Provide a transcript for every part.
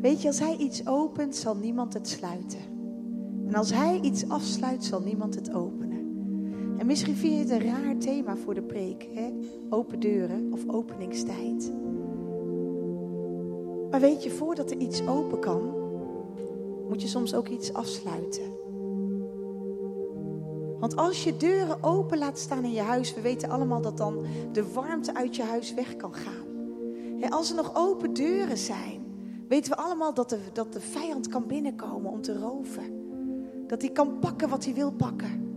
Weet je, als hij iets opent, zal niemand het sluiten. En als hij iets afsluit, zal niemand het openen. En misschien vind je het een raar thema voor de preek, hè? Open deuren of openingstijd. Maar weet je, voordat er iets open kan, moet je soms ook iets afsluiten. Want als je deuren open laat staan in je huis, we weten allemaal dat dan de warmte uit je huis weg kan gaan. als er nog open deuren zijn, weten we allemaal dat de, dat de vijand kan binnenkomen om te roven. Dat hij kan pakken wat hij wil pakken.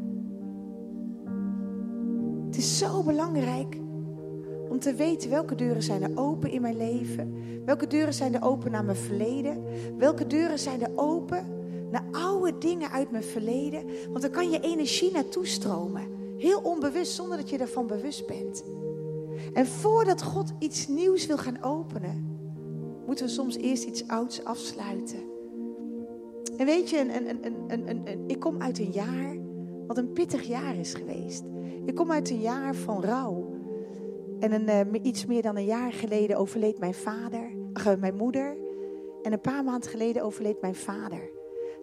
Het is zo belangrijk om te weten welke deuren zijn er open in mijn leven. Welke deuren zijn er open naar mijn verleden. Welke deuren zijn er open naar oude dingen uit mijn verleden. Want dan kan je energie naartoe stromen. Heel onbewust, zonder dat je ervan bewust bent. En voordat God iets nieuws wil gaan openen, moeten we soms eerst iets ouds afsluiten. En weet je, een, een, een, ik kom uit een jaar wat een pittig jaar is geweest. Ik kom uit een jaar van rouw. En een, uh, iets meer dan een jaar geleden overleed mijn vader, uh, mijn moeder. En een paar maanden geleden overleed mijn vader.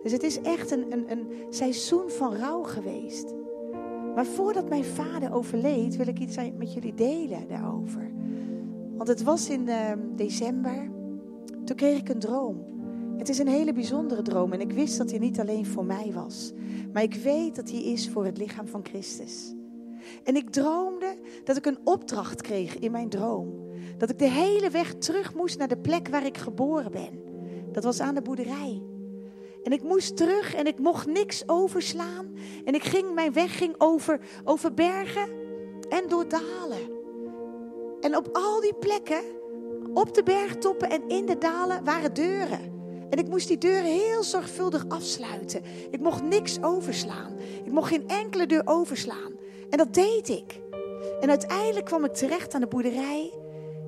Dus het is echt een, een, een seizoen van rouw geweest. Maar voordat mijn vader overleed, wil ik iets met jullie delen daarover. Want het was in uh, december. Toen kreeg ik een droom. Het is een hele bijzondere droom. En ik wist dat hij niet alleen voor mij was. Maar ik weet dat hij is voor het lichaam van Christus. En ik droomde dat ik een opdracht kreeg in mijn droom. Dat ik de hele weg terug moest naar de plek waar ik geboren ben. Dat was aan de boerderij. En ik moest terug en ik mocht niks overslaan. En ik ging, mijn weg ging over, over bergen en door dalen. En op al die plekken, op de bergtoppen en in de dalen, waren deuren. En ik moest die deuren heel zorgvuldig afsluiten. Ik mocht niks overslaan. Ik mocht geen enkele deur overslaan. En dat deed ik. En uiteindelijk kwam ik terecht aan de boerderij.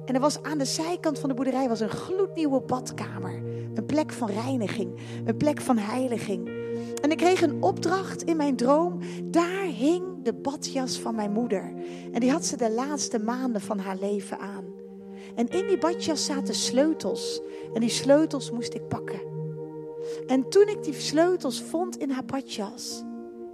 En er was aan de zijkant van de boerderij was een gloednieuwe badkamer. Een plek van reiniging. Een plek van heiliging. En ik kreeg een opdracht in mijn droom. Daar hing de badjas van mijn moeder. En die had ze de laatste maanden van haar leven aan. En in die badjas zaten sleutels. En die sleutels moest ik pakken. En toen ik die sleutels vond in haar badjas.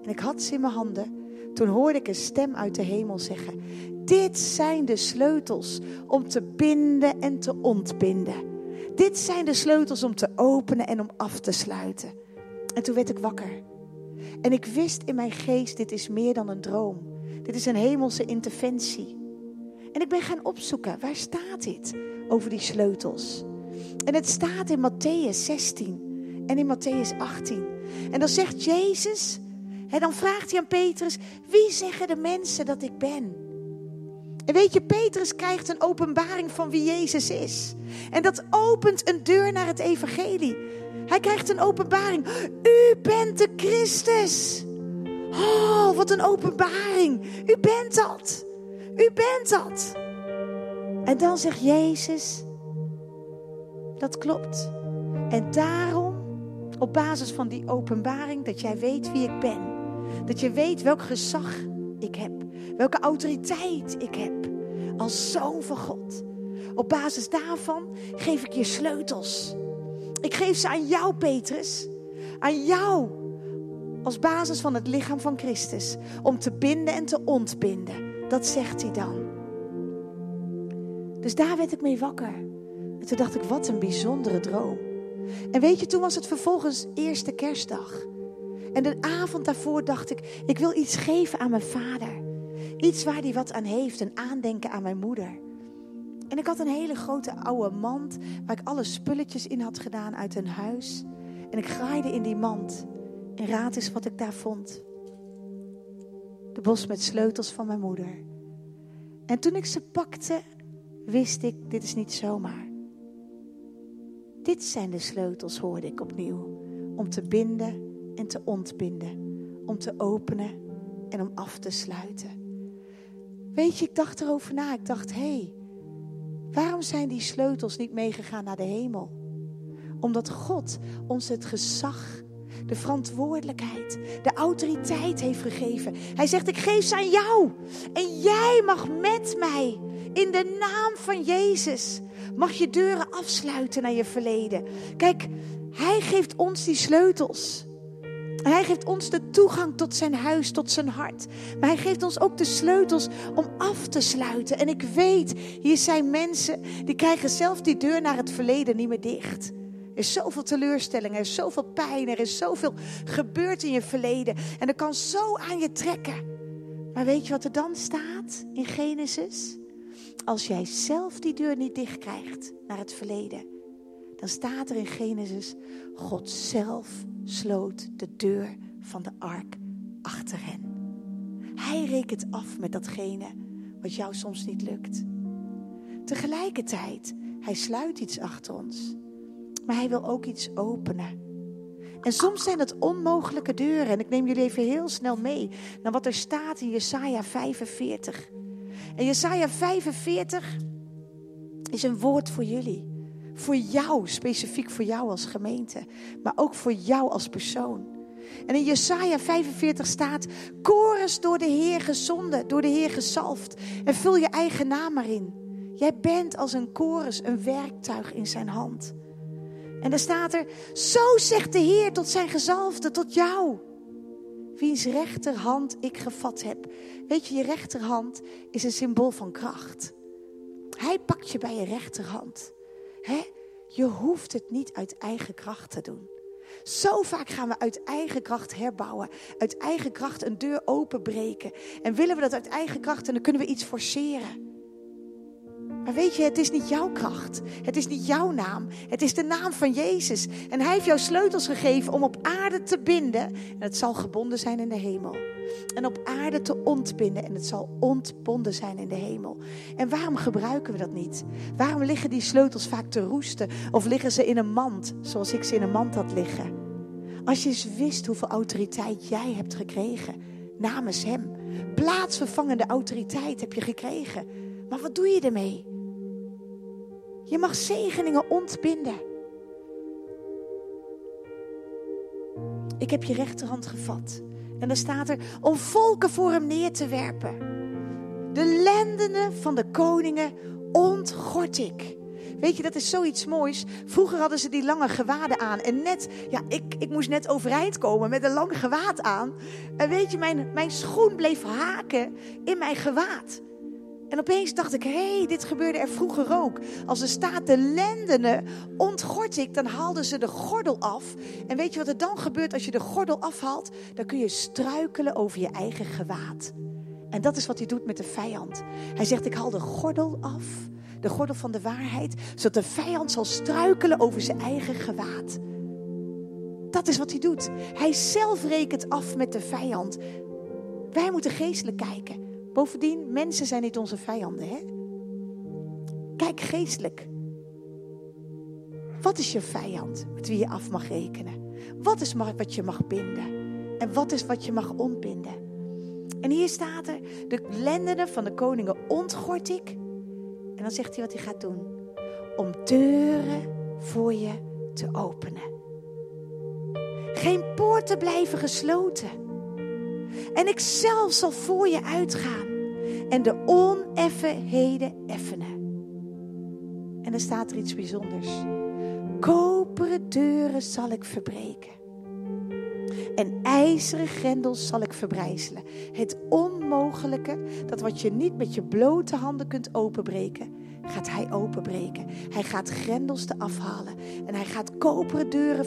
En ik had ze in mijn handen toen hoorde ik een stem uit de hemel zeggen: Dit zijn de sleutels om te binden en te ontbinden. Dit zijn de sleutels om te openen en om af te sluiten. En toen werd ik wakker. En ik wist in mijn geest: dit is meer dan een droom. Dit is een hemelse interventie. En ik ben gaan opzoeken, waar staat dit over die sleutels? En het staat in Matthäus 16 en in Matthäus 18. En dan zegt Jezus, en dan vraagt hij aan Petrus, wie zeggen de mensen dat ik ben? En weet je, Petrus krijgt een openbaring van wie Jezus is. En dat opent een deur naar het evangelie. Hij krijgt een openbaring. U bent de Christus. Oh, wat een openbaring. U bent dat. U bent dat. En dan zegt Jezus, dat klopt. En daarom, op basis van die openbaring, dat jij weet wie ik ben, dat je weet welk gezag ik heb. Welke autoriteit ik heb. Als zoon van God. Op basis daarvan geef ik je sleutels. Ik geef ze aan jou, Petrus. Aan jou. Als basis van het lichaam van Christus. Om te binden en te ontbinden. Dat zegt hij dan. Dus daar werd ik mee wakker. En toen dacht ik, wat een bijzondere droom. En weet je, toen was het vervolgens eerste kerstdag. En de avond daarvoor dacht ik, ik wil iets geven aan mijn vader. Iets waar hij wat aan heeft, een aandenken aan mijn moeder. En ik had een hele grote oude mand waar ik alle spulletjes in had gedaan uit een huis. En ik graaide in die mand. En raad eens wat ik daar vond. De bos met sleutels van mijn moeder. En toen ik ze pakte, wist ik, dit is niet zomaar. Dit zijn de sleutels, hoorde ik opnieuw. Om te binden en te ontbinden. Om te openen en om af te sluiten. Weet je, ik dacht erover na. Ik dacht, hé, hey, waarom zijn die sleutels niet meegegaan naar de hemel? Omdat God ons het gezag, de verantwoordelijkheid, de autoriteit heeft gegeven. Hij zegt, ik geef ze aan jou. En jij mag met mij In de naam van Jezus mag je deuren afsluiten naar je verleden. Kijk, Hij geeft ons die sleutels. Hij geeft ons de toegang tot zijn huis, tot zijn hart. Maar hij geeft ons ook de sleutels om af te sluiten. En ik weet, hier zijn mensen die krijgen zelf die deur naar het verleden niet meer dicht. Er is zoveel teleurstelling, er is zoveel pijn, er is zoveel gebeurd in je verleden. En er kan zo aan je trekken. Maar weet je wat er dan staat in Genesis? Als jij zelf die deur niet dicht krijgt naar het verleden, dan staat er in Genesis, God zelf sloot de deur van de ark achter hen. Hij rekent af met datgene wat jou soms niet lukt. Tegelijkertijd, hij sluit iets achter ons, maar hij wil ook iets openen. En soms zijn het onmogelijke deuren. En ik neem jullie even heel snel mee naar wat er staat in Jesaja 45. En Jesaja 45 is een woord voor jullie. Voor jou, specifiek voor jou als gemeente. Maar ook voor jou als persoon. En in Jesaja 45 staat: Chorus door de Heer gezonden, door de Heer gezalfd. En vul je eigen naam erin. Jij bent als een chorus, een werktuig in zijn hand. En dan staat er: Zo zegt de Heer tot zijn gezalfde, tot jou. Wiens rechterhand ik gevat heb. Weet je, je rechterhand is een symbool van kracht. Hij pakt je bij je rechterhand. Je hoeft het niet uit eigen kracht te doen. Zo vaak gaan we uit eigen kracht herbouwen. Uit eigen kracht een deur openbreken. En willen we dat uit eigen kracht en dan kunnen we iets forceren. Maar weet je, het is niet jouw kracht. Het is niet jouw naam. Het is de naam van Jezus. En Hij heeft jou sleutels gegeven om op aarde te binden. En het zal gebonden zijn in de hemel. En op aarde te ontbinden. En het zal ontbonden zijn in de hemel. En waarom gebruiken we dat niet? Waarom liggen die sleutels vaak te roesten? Of liggen ze in een mand, zoals ik ze in een mand had liggen? Als je eens wist hoeveel autoriteit jij hebt gekregen namens Hem. Plaatsvervangende autoriteit heb je gekregen. Maar wat doe je ermee? Je mag zegeningen ontbinden. Ik heb je rechterhand gevat. En dan staat er om volken voor hem neer te werpen. De lendenen van de koningen ontgort ik. Weet je, dat is zoiets moois. Vroeger hadden ze die lange gewaden aan. En net, ja, ik, ik moest net overeind komen met een lang gewaad aan. En weet je, mijn, mijn schoen bleef haken in mijn gewaad. En opeens dacht ik, hé, hey, dit gebeurde er vroeger ook. Als er staat de lendenen ontgort ik, dan haalden ze de gordel af. En weet je wat er dan gebeurt als je de gordel afhaalt? Dan kun je struikelen over je eigen gewaad. En dat is wat hij doet met de vijand. Hij zegt, ik haal de gordel af, de gordel van de waarheid, zodat de vijand zal struikelen over zijn eigen gewaad. Dat is wat hij doet. Hij zelf rekent af met de vijand. Wij moeten geestelijk kijken. Bovendien, mensen zijn niet onze vijanden. Hè? Kijk geestelijk. Wat is je vijand met wie je af mag rekenen? Wat is wat je mag binden? En wat is wat je mag ontbinden? En hier staat er, de lendenen van de koningen ontgort ik. En dan zegt hij wat hij gaat doen. Om deuren voor je te openen. Geen poorten blijven gesloten. En ik zelf zal voor je uitgaan en de oneffenheden effenen. En dan staat er iets bijzonders. Koperen deuren zal ik verbreken. En ijzeren grendels zal ik verbrijzelen. Het onmogelijke, dat wat je niet met je blote handen kunt openbreken, gaat hij openbreken. Hij gaat grendels te afhalen. En hij gaat koperen deuren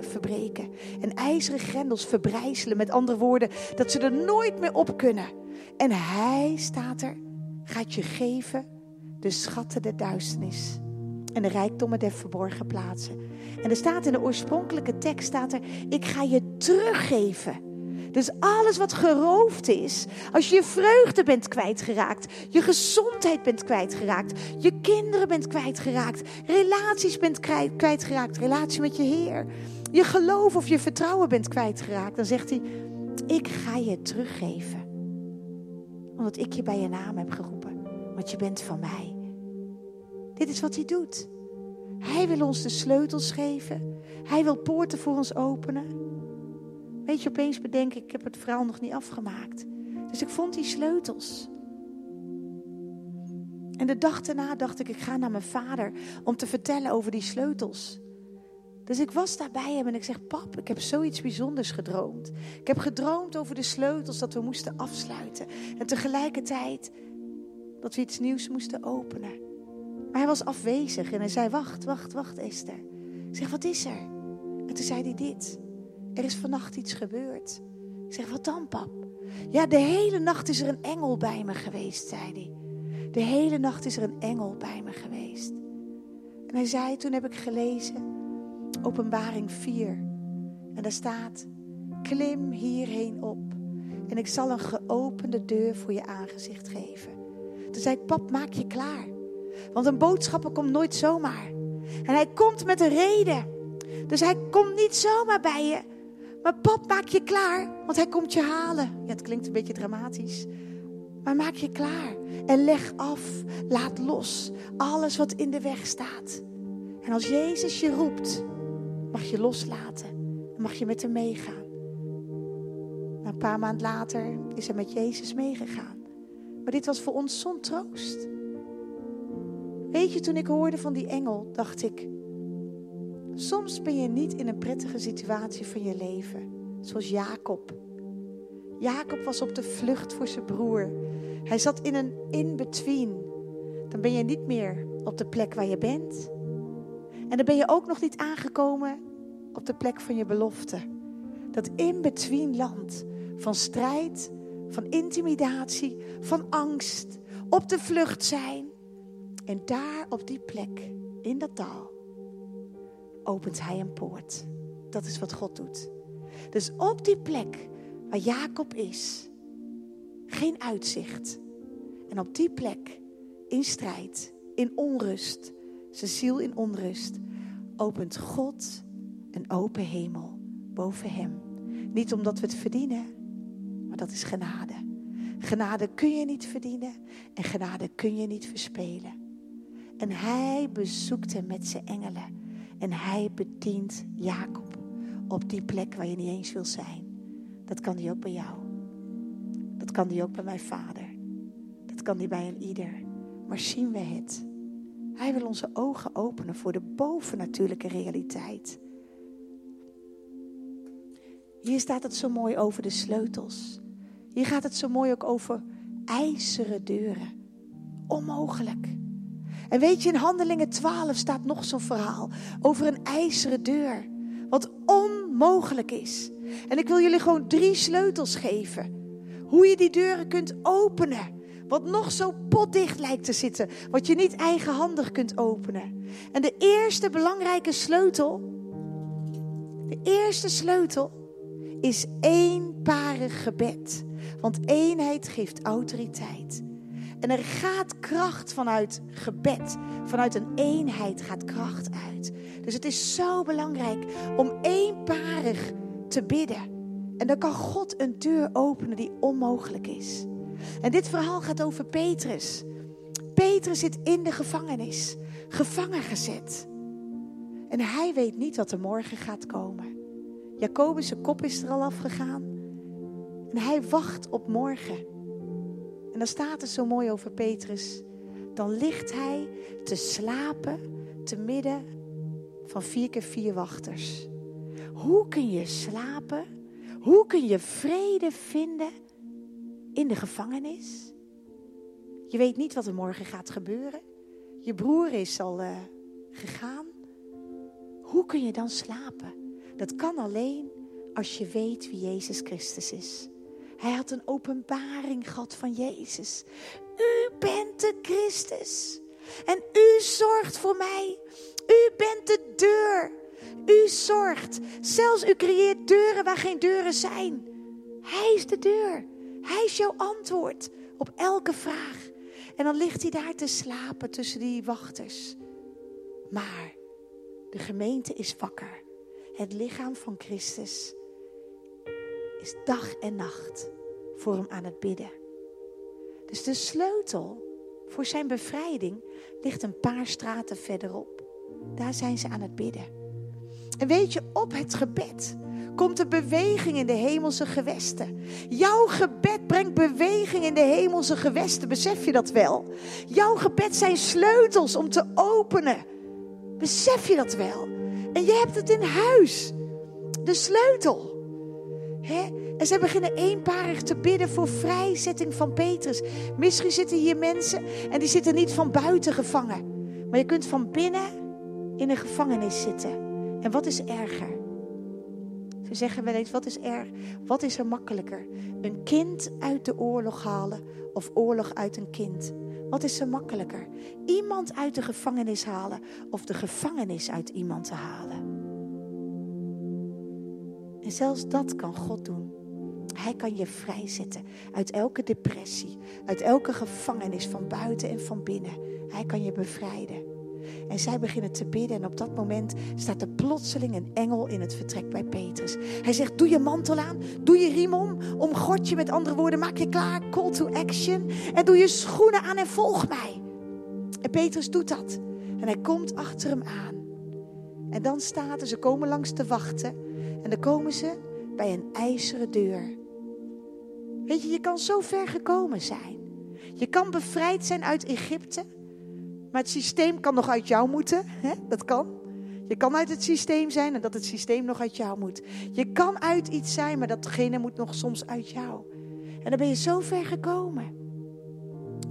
verbreken. En ijzeren grendels verbrijzelen. Met andere woorden, dat ze er nooit meer op kunnen. En hij, staat er, gaat je geven de schatten der duisternis. En de rijkdommen der verborgen plaatsen. En er staat in de oorspronkelijke tekst, staat er, ik ga je teruggeven dus alles wat geroofd is, als je je vreugde bent kwijtgeraakt, je gezondheid bent kwijtgeraakt, je kinderen bent kwijtgeraakt, relaties bent kwijtgeraakt, relatie met je Heer, je geloof of je vertrouwen bent kwijtgeraakt, dan zegt hij, ik ga je teruggeven. Omdat ik je bij je naam heb geroepen, want je bent van mij. Dit is wat hij doet. Hij wil ons de sleutels geven. Hij wil poorten voor ons openen. Weet je, opeens bedenk ik, ik heb het verhaal nog niet afgemaakt. Dus ik vond die sleutels. En de dag daarna dacht ik, ik ga naar mijn vader om te vertellen over die sleutels. Dus ik was daar bij hem en ik zeg, pap, ik heb zoiets bijzonders gedroomd. Ik heb gedroomd over de sleutels dat we moesten afsluiten. En tegelijkertijd dat we iets nieuws moesten openen. Maar hij was afwezig en hij zei, wacht, wacht, wacht Esther. Ik zeg, wat is er? En toen zei hij dit. Er is vannacht iets gebeurd. Ik zeg, wat dan pap? Ja, de hele nacht is er een engel bij me geweest, zei hij. De hele nacht is er een engel bij me geweest. En hij zei, toen heb ik gelezen, openbaring 4. En daar staat, klim hierheen op. En ik zal een geopende deur voor je aangezicht geven. Toen zei ik, pap, maak je klaar. Want een boodschapper komt nooit zomaar. En hij komt met een reden. Dus hij komt niet zomaar bij je. Maar pap, maak je klaar, want hij komt je halen. Ja, het klinkt een beetje dramatisch. Maar maak je klaar en leg af, laat los alles wat in de weg staat. En als Jezus je roept, mag je loslaten. Dan mag je met hem meegaan. een paar maanden later is hij met Jezus meegegaan. Maar dit was voor ons zo'n troost. Weet je, toen ik hoorde van die engel, dacht ik, soms ben je niet in een prettige situatie van je leven, zoals Jacob. Jacob was op de vlucht voor zijn broer. Hij zat in een in-between. Dan ben je niet meer op de plek waar je bent. En dan ben je ook nog niet aangekomen op de plek van je belofte. Dat in-between land van strijd, van intimidatie, van angst, op de vlucht zijn. En daar op die plek, in dat dal, opent hij een poort. Dat is wat God doet. Dus op die plek waar Jacob is, geen uitzicht. En op die plek, in strijd, in onrust, zijn ziel in onrust, opent God een open hemel boven hem. Niet omdat we het verdienen, maar dat is genade. Genade kun je niet verdienen en genade kun je niet verspelen. En hij bezoekt hem met zijn engelen. En hij bedient Jacob op die plek waar je niet eens wil zijn. Dat kan hij ook bij jou. Dat kan hij ook bij mijn vader. Dat kan hij bij een ieder. Maar zien we het? Hij wil onze ogen openen voor de bovennatuurlijke realiteit. Hier staat het zo mooi over de sleutels. Hier gaat het zo mooi ook over ijzeren deuren. Onmogelijk. En weet je, in Handelingen 12 staat nog zo'n verhaal over een ijzeren deur. Wat onmogelijk is. En ik wil jullie gewoon drie sleutels geven. Hoe je die deuren kunt openen. Wat nog zo potdicht lijkt te zitten. Wat je niet eigenhandig kunt openen. En de eerste belangrijke sleutel. De eerste sleutel is eenparig gebed. Want eenheid geeft autoriteit. En er gaat kracht vanuit gebed. Vanuit een eenheid gaat kracht uit. Dus het is zo belangrijk om eenparig te bidden. En dan kan God een deur openen die onmogelijk is. En dit verhaal gaat over Petrus. Petrus zit in de gevangenis, gevangen gezet. En hij weet niet wat er morgen gaat komen. Jacobus' kop is er al afgegaan. En hij wacht op morgen. En dan staat er zo mooi over Petrus. Dan ligt hij te slapen te midden van vier keer vier wachters. Hoe kun je slapen? Hoe kun je vrede vinden in de gevangenis? Je weet niet wat er morgen gaat gebeuren. Je broer is al uh, gegaan. Hoe kun je dan slapen? Dat kan alleen als je weet wie Jezus Christus is. Hij had een openbaring gehad van Jezus. U bent de Christus. En u zorgt voor mij. U bent de deur. U zorgt. Zelfs u creëert deuren waar geen deuren zijn. Hij is de deur. Hij is jouw antwoord op elke vraag. En dan ligt hij daar te slapen tussen die wachters. Maar de gemeente is wakker. Het lichaam van Christus is dag en nacht voor hem aan het bidden. Dus de sleutel voor zijn bevrijding ligt een paar straten verderop. Daar zijn ze aan het bidden. En weet je, op het gebed komt er beweging in de hemelse gewesten. Jouw gebed brengt beweging in de hemelse gewesten. Besef je dat wel? Jouw gebed zijn sleutels om te openen. Besef je dat wel? En je hebt het in huis. De sleutel. En zij beginnen eenparig te bidden voor vrijzetting van Petrus. Misschien zitten hier mensen en die zitten niet van buiten gevangen. Maar je kunt van binnen in een gevangenis zitten. En wat is erger? Ze zeggen wel eens, wat is erg? Wat is er makkelijker? Een kind uit de oorlog halen of oorlog uit een kind? Wat is er makkelijker? Iemand uit de gevangenis halen of de gevangenis uit iemand te halen? En zelfs dat kan God doen. Hij kan je vrijzetten uit elke depressie, uit elke gevangenis van buiten en van binnen. Hij kan je bevrijden. En zij beginnen te bidden en op dat moment staat er plotseling een engel in het vertrek bij Petrus. Hij zegt, doe je mantel aan, doe je riem om, omgord je met andere woorden, maak je klaar, call to action. En doe je schoenen aan en volg mij. En Petrus doet dat. En hij komt achter hem aan. En dan staat er, ze komen langs te wachten. En dan komen ze bij een ijzeren deur. Weet je, je kan zo ver gekomen zijn. Je kan bevrijd zijn uit Egypte. Maar het systeem kan nog uit jou moeten. Hè? Dat kan. Je kan uit het systeem zijn en dat het systeem nog uit jou moet. Je kan uit iets zijn, maar datgene moet nog soms uit jou. En dan ben je zo ver gekomen.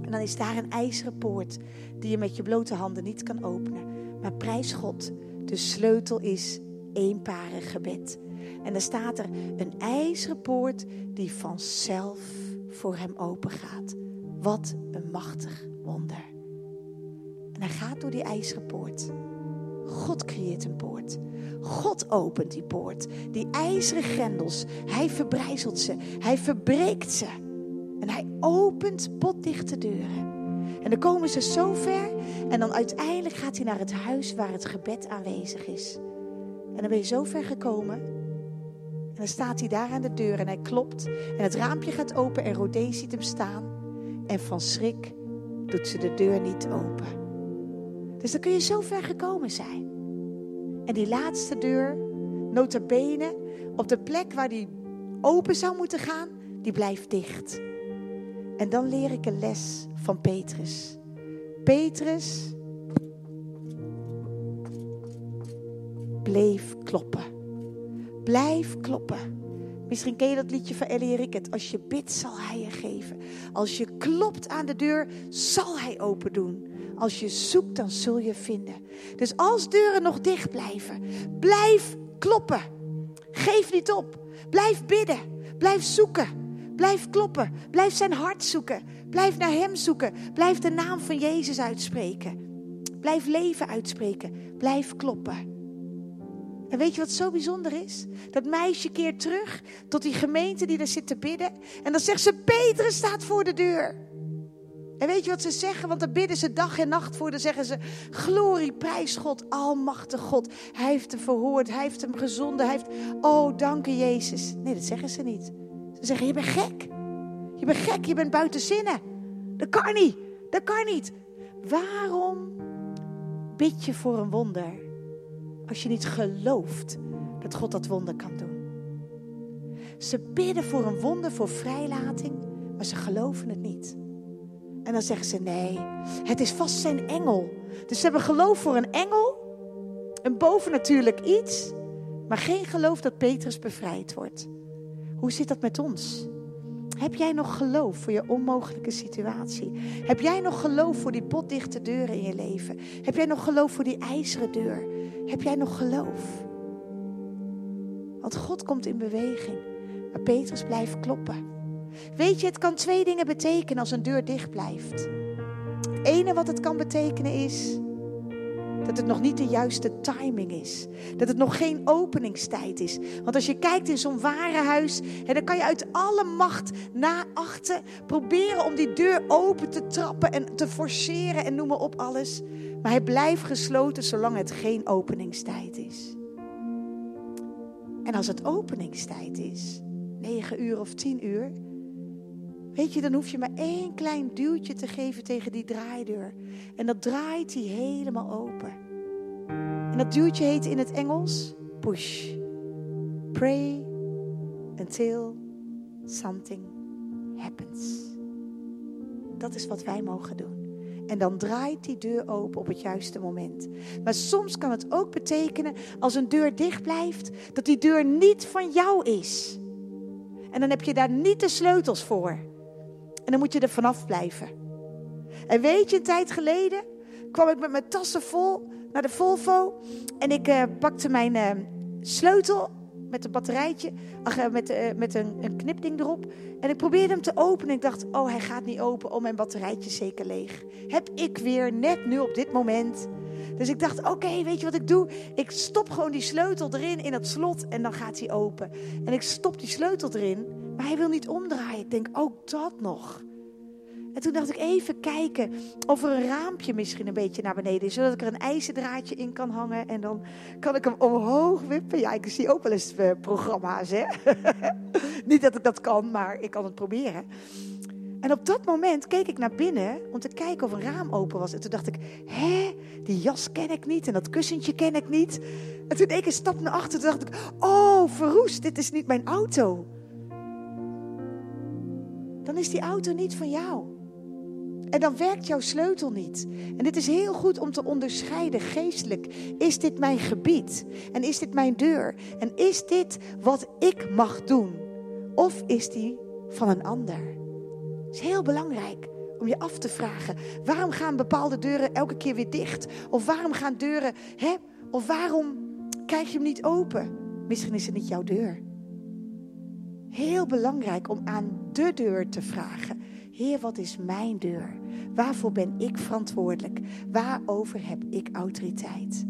En dan is daar een ijzeren poort die je met je blote handen niet kan openen. Maar prijs God, de sleutel is eenparig gebed. En dan staat er een ijzeren poort die vanzelf voor hem open gaat. Wat een machtig wonder. En hij gaat door die ijzeren poort. God creëert een poort. God opent die poort. Die ijzeren grendels. Hij verbrijzelt ze. Hij verbreekt ze. En hij opent potdichte deuren. En dan komen ze zo ver. En dan uiteindelijk gaat hij naar het huis waar het gebed aanwezig is. En dan ben je zo ver gekomen. En dan staat hij daar aan de deur en hij klopt. En het raampje gaat open en Rodé ziet hem staan. En van schrik doet ze de deur niet open. Dus dan kun je zo ver gekomen zijn. En die laatste deur, nota bene, op de plek waar die open zou moeten gaan, die blijft dicht. En dan leer ik een les van Petrus. Petrus bleef kloppen. Blijf kloppen. Misschien ken je dat liedje van Ellie Rickert. Als je bidt, zal hij je geven. Als je klopt aan de deur, zal hij open doen. Als je zoekt, dan zul je vinden. Dus als deuren nog dicht blijven, blijf kloppen. Geef niet op. Blijf bidden. Blijf zoeken. Blijf kloppen. Blijf zijn hart zoeken. Blijf naar hem zoeken. Blijf de naam van Jezus uitspreken. Blijf leven uitspreken. Blijf kloppen. En weet je wat zo bijzonder is? Dat meisje keert terug tot die gemeente die daar zit te bidden. En dan zegt ze: Petrus staat voor de deur. En weet je wat ze zeggen? Want dan bidden ze dag en nacht voor. Dan zeggen ze: Glorie, prijs God, Almachtig God. Hij heeft hem verhoord, hij heeft hem gezonden. Hij heeft, oh, dank u Jezus. Nee, dat zeggen ze niet. Ze zeggen: Je bent gek. Je bent gek, je bent buiten zinnen. Dat kan niet. Dat kan niet. Waarom bid je voor een wonder als je niet gelooft dat God dat wonder kan doen? Ze bidden voor een wonder, voor vrijlating, maar ze geloven het niet. En dan zeggen ze nee, het is vast zijn engel. Dus ze hebben geloof voor een engel, een bovennatuurlijk iets, maar geen geloof dat Petrus bevrijd wordt. Hoe zit dat met ons? Heb jij nog geloof voor je onmogelijke situatie? Heb jij nog geloof voor die potdichte deuren in je leven? Heb jij nog geloof voor die ijzeren deur? Heb jij nog geloof? Want God komt in beweging, maar Petrus blijft kloppen. Weet je, het kan twee dingen betekenen als een deur dicht blijft. Het ene wat het kan betekenen is dat het nog niet de juiste timing is. Dat het nog geen openingstijd is. Want als je kijkt in zo'n warenhuis, hè, dan kan je uit alle macht naar achter proberen om die deur open te trappen en te forceren en noem maar op alles. Maar hij blijft gesloten zolang het geen openingstijd is. En als het openingstijd is, 9 uur of 10 uur, Weet je, dan hoef je maar één klein duwtje te geven tegen die draaideur. En dat draait die helemaal open. En dat duwtje heet in het Engels push. Pray until something happens. Dat is wat wij mogen doen. En dan draait die deur open op het juiste moment. Maar soms kan het ook betekenen, als een deur dicht blijft, dat die deur niet van jou is. En dan heb je daar niet de sleutels voor. En dan moet je er vanaf blijven. En weet je, een tijd geleden kwam ik met mijn tassen vol naar de Volvo. En ik uh, pakte mijn uh, sleutel met een batterijtje, ach, met, uh, met een, een, knipding erop. En ik probeerde hem te openen. Ik dacht, oh, hij gaat niet open. Oh, mijn batterijtje is zeker leeg. Heb ik weer, net nu op dit moment. Dus ik dacht, oké, weet je wat ik doe? Ik stop gewoon die sleutel erin, in het slot. En dan gaat hij open. En ik stop die sleutel erin. Maar hij wil niet omdraaien. Ik denk, ook dat nog. En toen dacht ik even kijken of er een raampje misschien een beetje naar beneden is. Zodat ik er een ijzerdraadje in kan hangen. En dan kan ik hem omhoog wippen. Ja, ik zie ook wel eens uh, programma's. Hè? Niet dat ik dat kan, maar ik kan het proberen. En op dat moment keek ik naar binnen om te kijken of een raam open was. En toen dacht ik, hè, die jas ken ik niet en dat kussentje ken ik niet. En toen deed ik een stap naar achter. Toen dacht ik, oh, verroest, dit is niet mijn auto. Dan is die auto niet van jou. En dan werkt jouw sleutel niet. En dit is heel goed om te onderscheiden geestelijk. Is dit mijn gebied? En is dit mijn deur? En is dit wat ik mag doen? Of is die van een ander? Het is heel belangrijk om je af te vragen. Waarom gaan bepaalde deuren elke keer weer dicht? Of waarom gaan deuren, hè? Of waarom krijg je hem niet open? Misschien is het niet jouw deur. Heel belangrijk om aan de deur te vragen. Heer, wat is mijn deur? Waarvoor ben ik verantwoordelijk? Waarover heb ik autoriteit?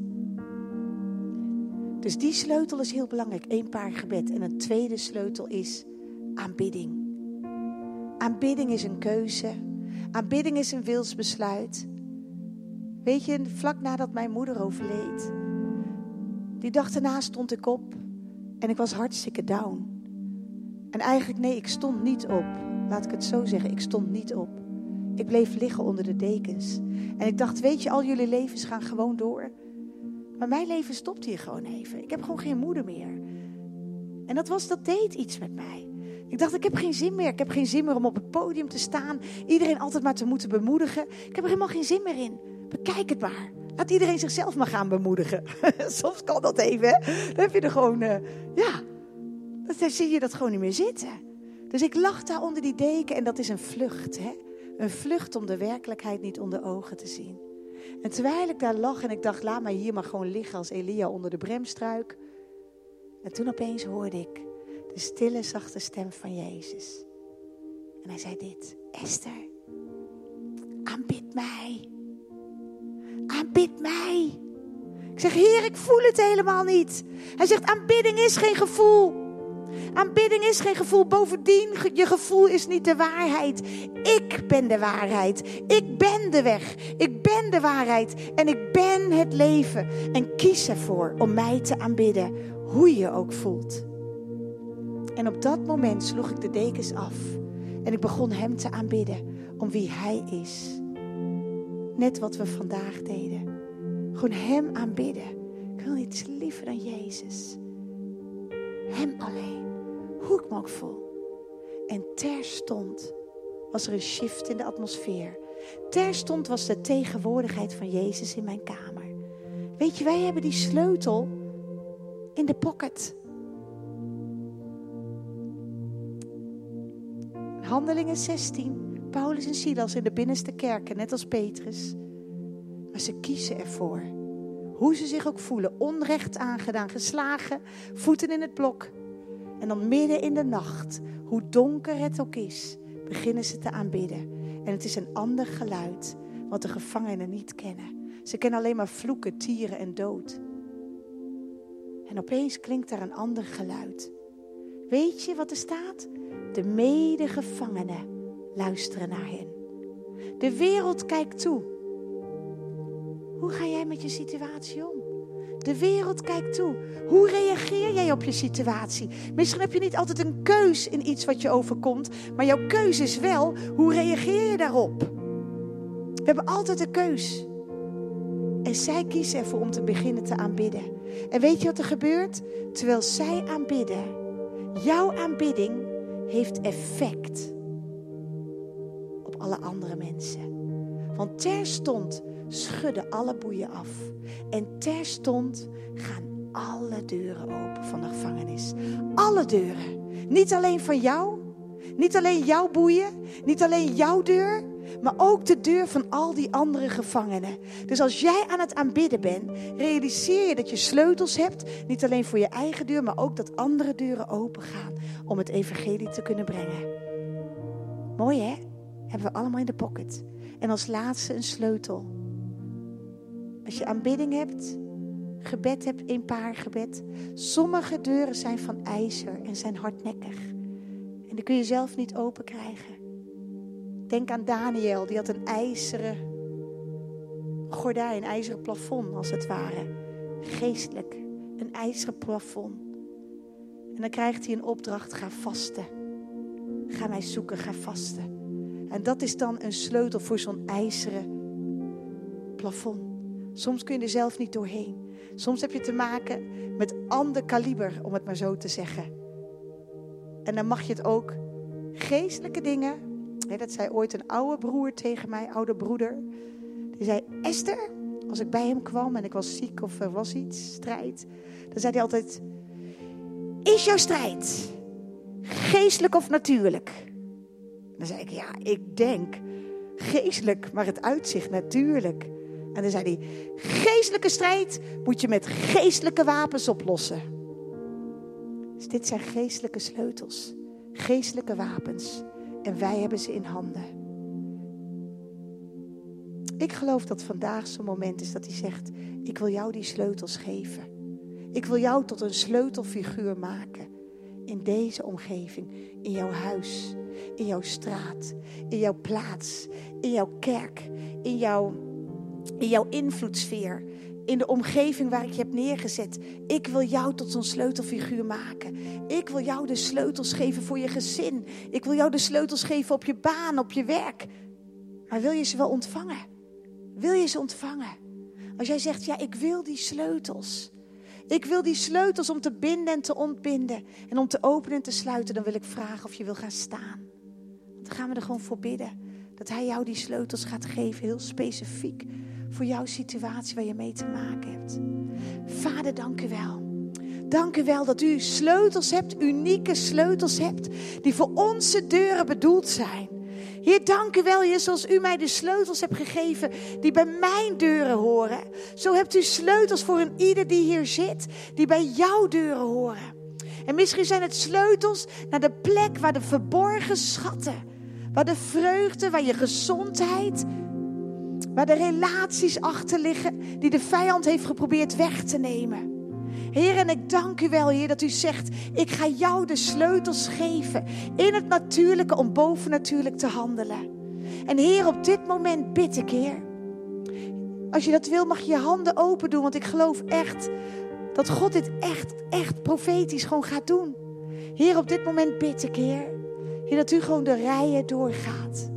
Dus die sleutel is heel belangrijk. Eén paar gebed. En een tweede sleutel is aanbidding. Aanbidding is een keuze. Aanbidding is een wilsbesluit. Weet je, vlak nadat mijn moeder overleed, die dag daarna stond ik op en ik was hartstikke down. En eigenlijk, nee, ik stond niet op. Laat ik het zo zeggen, ik stond niet op. Ik bleef liggen onder de dekens. En ik dacht, weet je, al jullie levens gaan gewoon door. Maar mijn leven stopt hier gewoon even. Ik heb gewoon geen moeder meer. En dat, was, dat deed iets met mij. Ik dacht, ik heb geen zin meer. Ik heb geen zin meer om op het podium te staan. Iedereen altijd maar te moeten bemoedigen. Ik heb er helemaal geen zin meer in. Bekijk het maar. Laat iedereen zichzelf maar gaan bemoedigen. Soms kan dat even. Hè? Dan heb je er gewoon, uh, ja, dan zie je dat gewoon niet meer zitten. Dus ik lag daar onder die deken en dat is een vlucht. Hè? Een vlucht om de werkelijkheid niet onder ogen te zien. En terwijl ik daar lag en ik dacht, laat mij hier maar gewoon liggen als Elia onder de bremstruik. En toen opeens hoorde ik de stille, zachte stem van Jezus. En hij zei dit, Esther, aanbid mij. Aanbid mij. Ik zeg, Heer, ik voel het helemaal niet. Hij zegt, aanbidding is geen gevoel. Aanbidding is geen gevoel. Bovendien, je gevoel is niet de waarheid. Ik ben de waarheid. Ik ben de weg. Ik ben de waarheid. En ik ben het leven. En kies ervoor om mij te aanbidden. Hoe je ook voelt. En op dat moment sloeg ik de dekens af. En ik begon hem te aanbidden. Om wie hij is. Net wat we vandaag deden. Gewoon hem aanbidden. Ik wil niets liever dan Jezus. Hem alleen. Ook voel. En terstond was er een shift in de atmosfeer. Terstond was de tegenwoordigheid van Jezus in mijn kamer. Weet je, wij hebben die sleutel in de pocket. Handelingen 16. Paulus en Silas in de binnenste kerken, net als Petrus. Maar ze kiezen ervoor hoe ze zich ook voelen. Onrecht aangedaan, geslagen, voeten in het blok. En dan midden in de nacht, hoe donker het ook is, beginnen ze te aanbidden. En het is een ander geluid wat de gevangenen niet kennen. Ze kennen alleen maar vloeken, tieren en dood. En opeens klinkt er een ander geluid. Weet je wat er staat? De medegevangenen luisteren naar hen. De wereld kijkt toe. Hoe ga jij met je situatie om? De wereld kijkt toe. Hoe reageer jij op je situatie? Misschien heb je niet altijd een keus in iets wat je overkomt, maar jouw keus is wel, hoe reageer je daarop? We hebben altijd een keus. En zij kiezen ervoor om te beginnen te aanbidden. En weet je wat er gebeurt? Terwijl zij aanbidden, jouw aanbidding heeft effect op alle andere mensen. Want terstond schudden alle boeien af. En terstond gaan alle deuren open van de gevangenis. Alle deuren. Niet alleen van jou, niet alleen jouw boeien, niet alleen jouw deur, maar ook de deur van al die andere gevangenen. Dus als jij aan het aanbidden bent, realiseer je dat je sleutels hebt, niet alleen voor je eigen deur, maar ook dat andere deuren open gaan om het evangelie te kunnen brengen. Mooi hè? Hebben we allemaal in de pocket. En als laatste een sleutel. Als je aanbidding hebt, gebed hebt, een paar gebed. Sommige deuren zijn van ijzer en zijn hardnekkig. En die kun je zelf niet open krijgen. Denk aan Daniel, die had een ijzeren gordijn, een ijzeren plafond als het ware. Geestelijk, een ijzeren plafond. En dan krijgt hij een opdracht, ga vasten. Ga mij zoeken, ga vasten. En dat is dan een sleutel voor zo'n ijzeren plafond. Soms kun je er zelf niet doorheen. Soms heb je te maken met ander kaliber, om het maar zo te zeggen. En dan mag je het ook geestelijke dingen. Dat zei ooit een oude broer tegen mij, oude broeder. Die zei: Esther, als ik bij hem kwam en ik was ziek of er was iets, strijd. Dan zei hij altijd: Is jouw strijd geestelijk of natuurlijk? Dan zei ik, ja, ik denk geestelijk, maar het uitzicht natuurlijk. En dan zei hij, geestelijke strijd moet je met geestelijke wapens oplossen. Dus dit zijn geestelijke sleutels, geestelijke wapens. En wij hebben ze in handen. Ik geloof dat vandaag zo'n moment is dat hij zegt, ik wil jou die sleutels geven. Ik wil jou tot een sleutelfiguur maken in deze omgeving, in jouw huis, in jouw straat, in jouw plaats, in jouw kerk, in jouw, in jouw invloedssfeer, in de omgeving waar ik je heb neergezet. Ik wil jou tot zo'n sleutelfiguur maken. Ik wil jou de sleutels geven voor je gezin. Ik wil jou de sleutels geven op je baan, op je werk. Maar wil je ze wel ontvangen? Wil je ze ontvangen? Als jij zegt, ja, ik wil die sleutels. Ik wil die sleutels om te binden en te ontbinden. En om te openen en te sluiten. Dan wil ik vragen of je wil gaan staan. Dan gaan we er gewoon voor bidden. Dat Hij jou die sleutels gaat geven. Heel specifiek. Voor jouw situatie waar je mee te maken hebt. Vader, dank u wel. Dank u wel dat u sleutels hebt, unieke sleutels hebt. Die voor onze deuren bedoeld zijn. Heer, dank u wel, Heer, zoals u mij de sleutels hebt gegeven die bij mijn deuren horen. Zo hebt u sleutels voor een ieder die hier zit, die bij jouw deuren horen. En misschien zijn het sleutels naar de plek waar de verborgen schatten, waar de vreugde, waar je gezondheid, waar de relaties achter liggen die de vijand heeft geprobeerd weg te nemen. Heer, en ik dank u wel, Heer, dat u zegt: Ik ga jou de sleutels geven in het natuurlijke om bovennatuurlijk te handelen. En Heer, op dit moment bid ik. Als je dat wil, mag je je handen open doen, want ik geloof echt dat God dit echt, echt profetisch gewoon gaat doen. Heer, op dit moment bid ik. Heer, dat u gewoon de rijen doorgaat.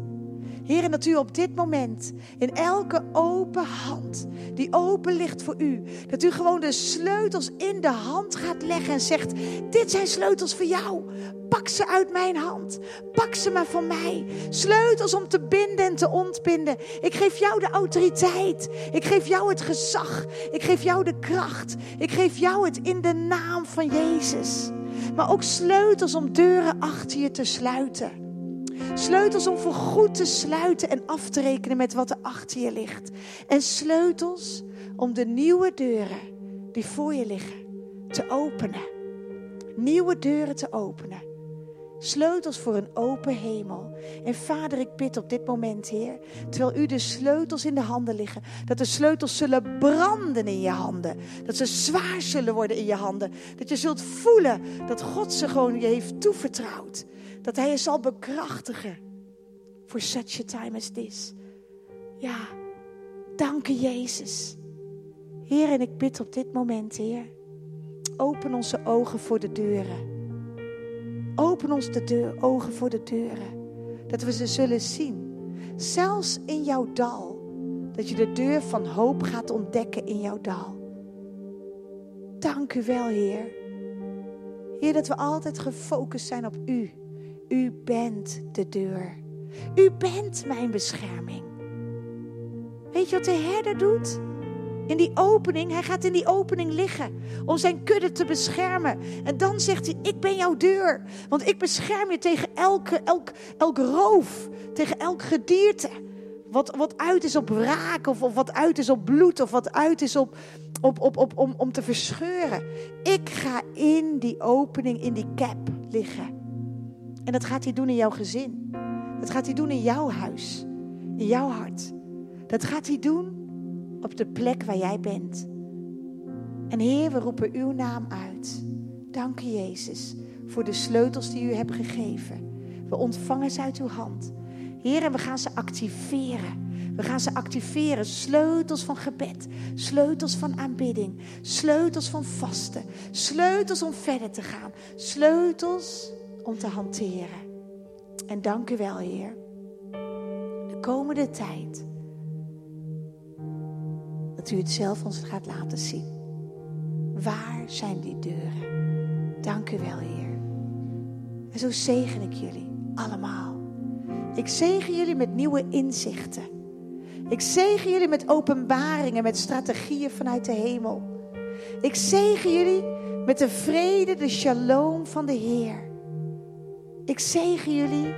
Heer, en dat u op dit moment in elke open hand die open ligt voor u, dat u gewoon de sleutels in de hand gaat leggen en zegt: Dit zijn sleutels voor jou. Pak ze uit mijn hand. Pak ze maar van mij. Sleutels om te binden en te ontbinden. Ik geef jou de autoriteit. Ik geef jou het gezag. Ik geef jou de kracht. Ik geef jou het in de naam van Jezus. Maar ook sleutels om deuren achter je te sluiten. Sleutels om voor goed te sluiten en af te rekenen met wat er achter je ligt. En sleutels om de nieuwe deuren die voor je liggen te openen. Nieuwe deuren te openen. Sleutels voor een open hemel. En vader, ik bid op dit moment, Heer, terwijl u de sleutels in de handen liggen, dat de sleutels zullen branden in je handen. Dat ze zwaar zullen worden in je handen. Dat je zult voelen dat God ze gewoon je heeft toevertrouwd. Dat Hij je zal bekrachtigen voor such a time as this. Ja, dank Jezus. Heer, en ik bid op dit moment, Heer, open onze ogen voor de deuren. Open ons de deur, ogen voor de deuren. Dat we ze zullen zien. Zelfs in jouw dal. Dat je de deur van hoop gaat ontdekken in jouw dal. Dank u wel, Heer. Heer, dat we altijd gefocust zijn op U. U bent de deur. U bent mijn bescherming. Weet je wat de herder doet? In die opening, hij gaat in die opening liggen om zijn kudde te beschermen. En dan zegt hij, ik ben jouw deur. Want ik bescherm je tegen elke, elk, elk roof, tegen elk gedierte. Wat, wat uit is op wraak, of, of wat uit is op bloed, of wat uit is op, op, op, op, om, om te verscheuren. Ik ga in die opening, in die cap liggen. En dat gaat hij doen in jouw gezin. Dat gaat hij doen in jouw huis, in jouw hart. Dat gaat hij doen op de plek waar jij bent. En Heer, we roepen uw naam uit. Dank u, Jezus, voor de sleutels die u hebt gegeven. We ontvangen ze uit uw hand. Heer, en we gaan ze activeren. We gaan ze activeren. Sleutels van gebed, sleutels van aanbidding, sleutels van vasten, sleutels om verder te gaan, sleutels om te hanteren. En dank u wel, Heer. De komende tijd dat u het zelf ons gaat laten zien. Waar zijn die deuren? Dank u wel, Heer. En zo zegen ik jullie allemaal. Ik zegen jullie met nieuwe inzichten. Ik zegen jullie met openbaringen, met strategieën vanuit de hemel. Ik zegen jullie met de vrede, de shalom van de Heer. Ik zegen jullie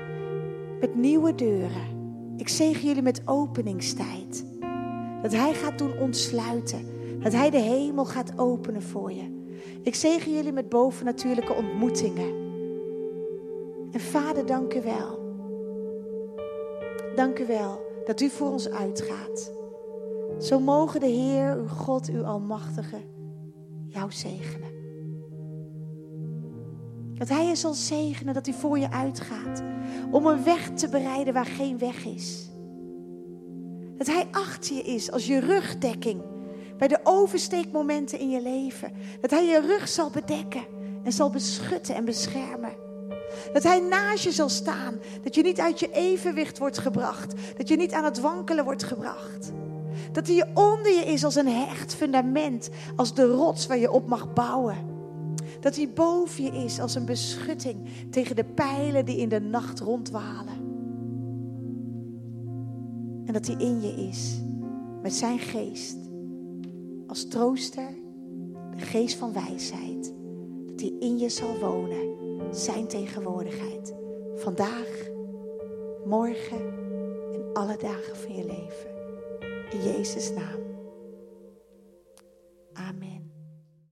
met nieuwe deuren. Ik zegen jullie met openingstijd. Dat Hij gaat doen ontsluiten. Dat Hij de hemel gaat openen voor je. Ik zegen jullie met bovennatuurlijke ontmoetingen. En Vader, dank u wel. Dank u wel dat u voor ons uitgaat. Zo mogen de Heer, uw God, uw Almachtige, jou zegenen. Dat Hij je zal zegenen, dat Hij voor je uitgaat. Om een weg te bereiden waar geen weg is. Dat Hij achter je is als je rugdekking. Bij de oversteekmomenten in je leven. Dat Hij je rug zal bedekken en zal beschutten en beschermen. Dat Hij naast je zal staan. Dat je niet uit je evenwicht wordt gebracht. Dat je niet aan het wankelen wordt gebracht. Dat Hij onder je is als een hecht fundament. Als de rots waar je op mag bouwen. Dat Hij boven je is als een beschutting tegen de pijlen die in de nacht rondwalen. En dat hij in je is met zijn geest als trooster, de geest van wijsheid. Dat hij in je zal wonen, zijn tegenwoordigheid. Vandaag, morgen en alle dagen van je leven. In Jezus' naam. Amen.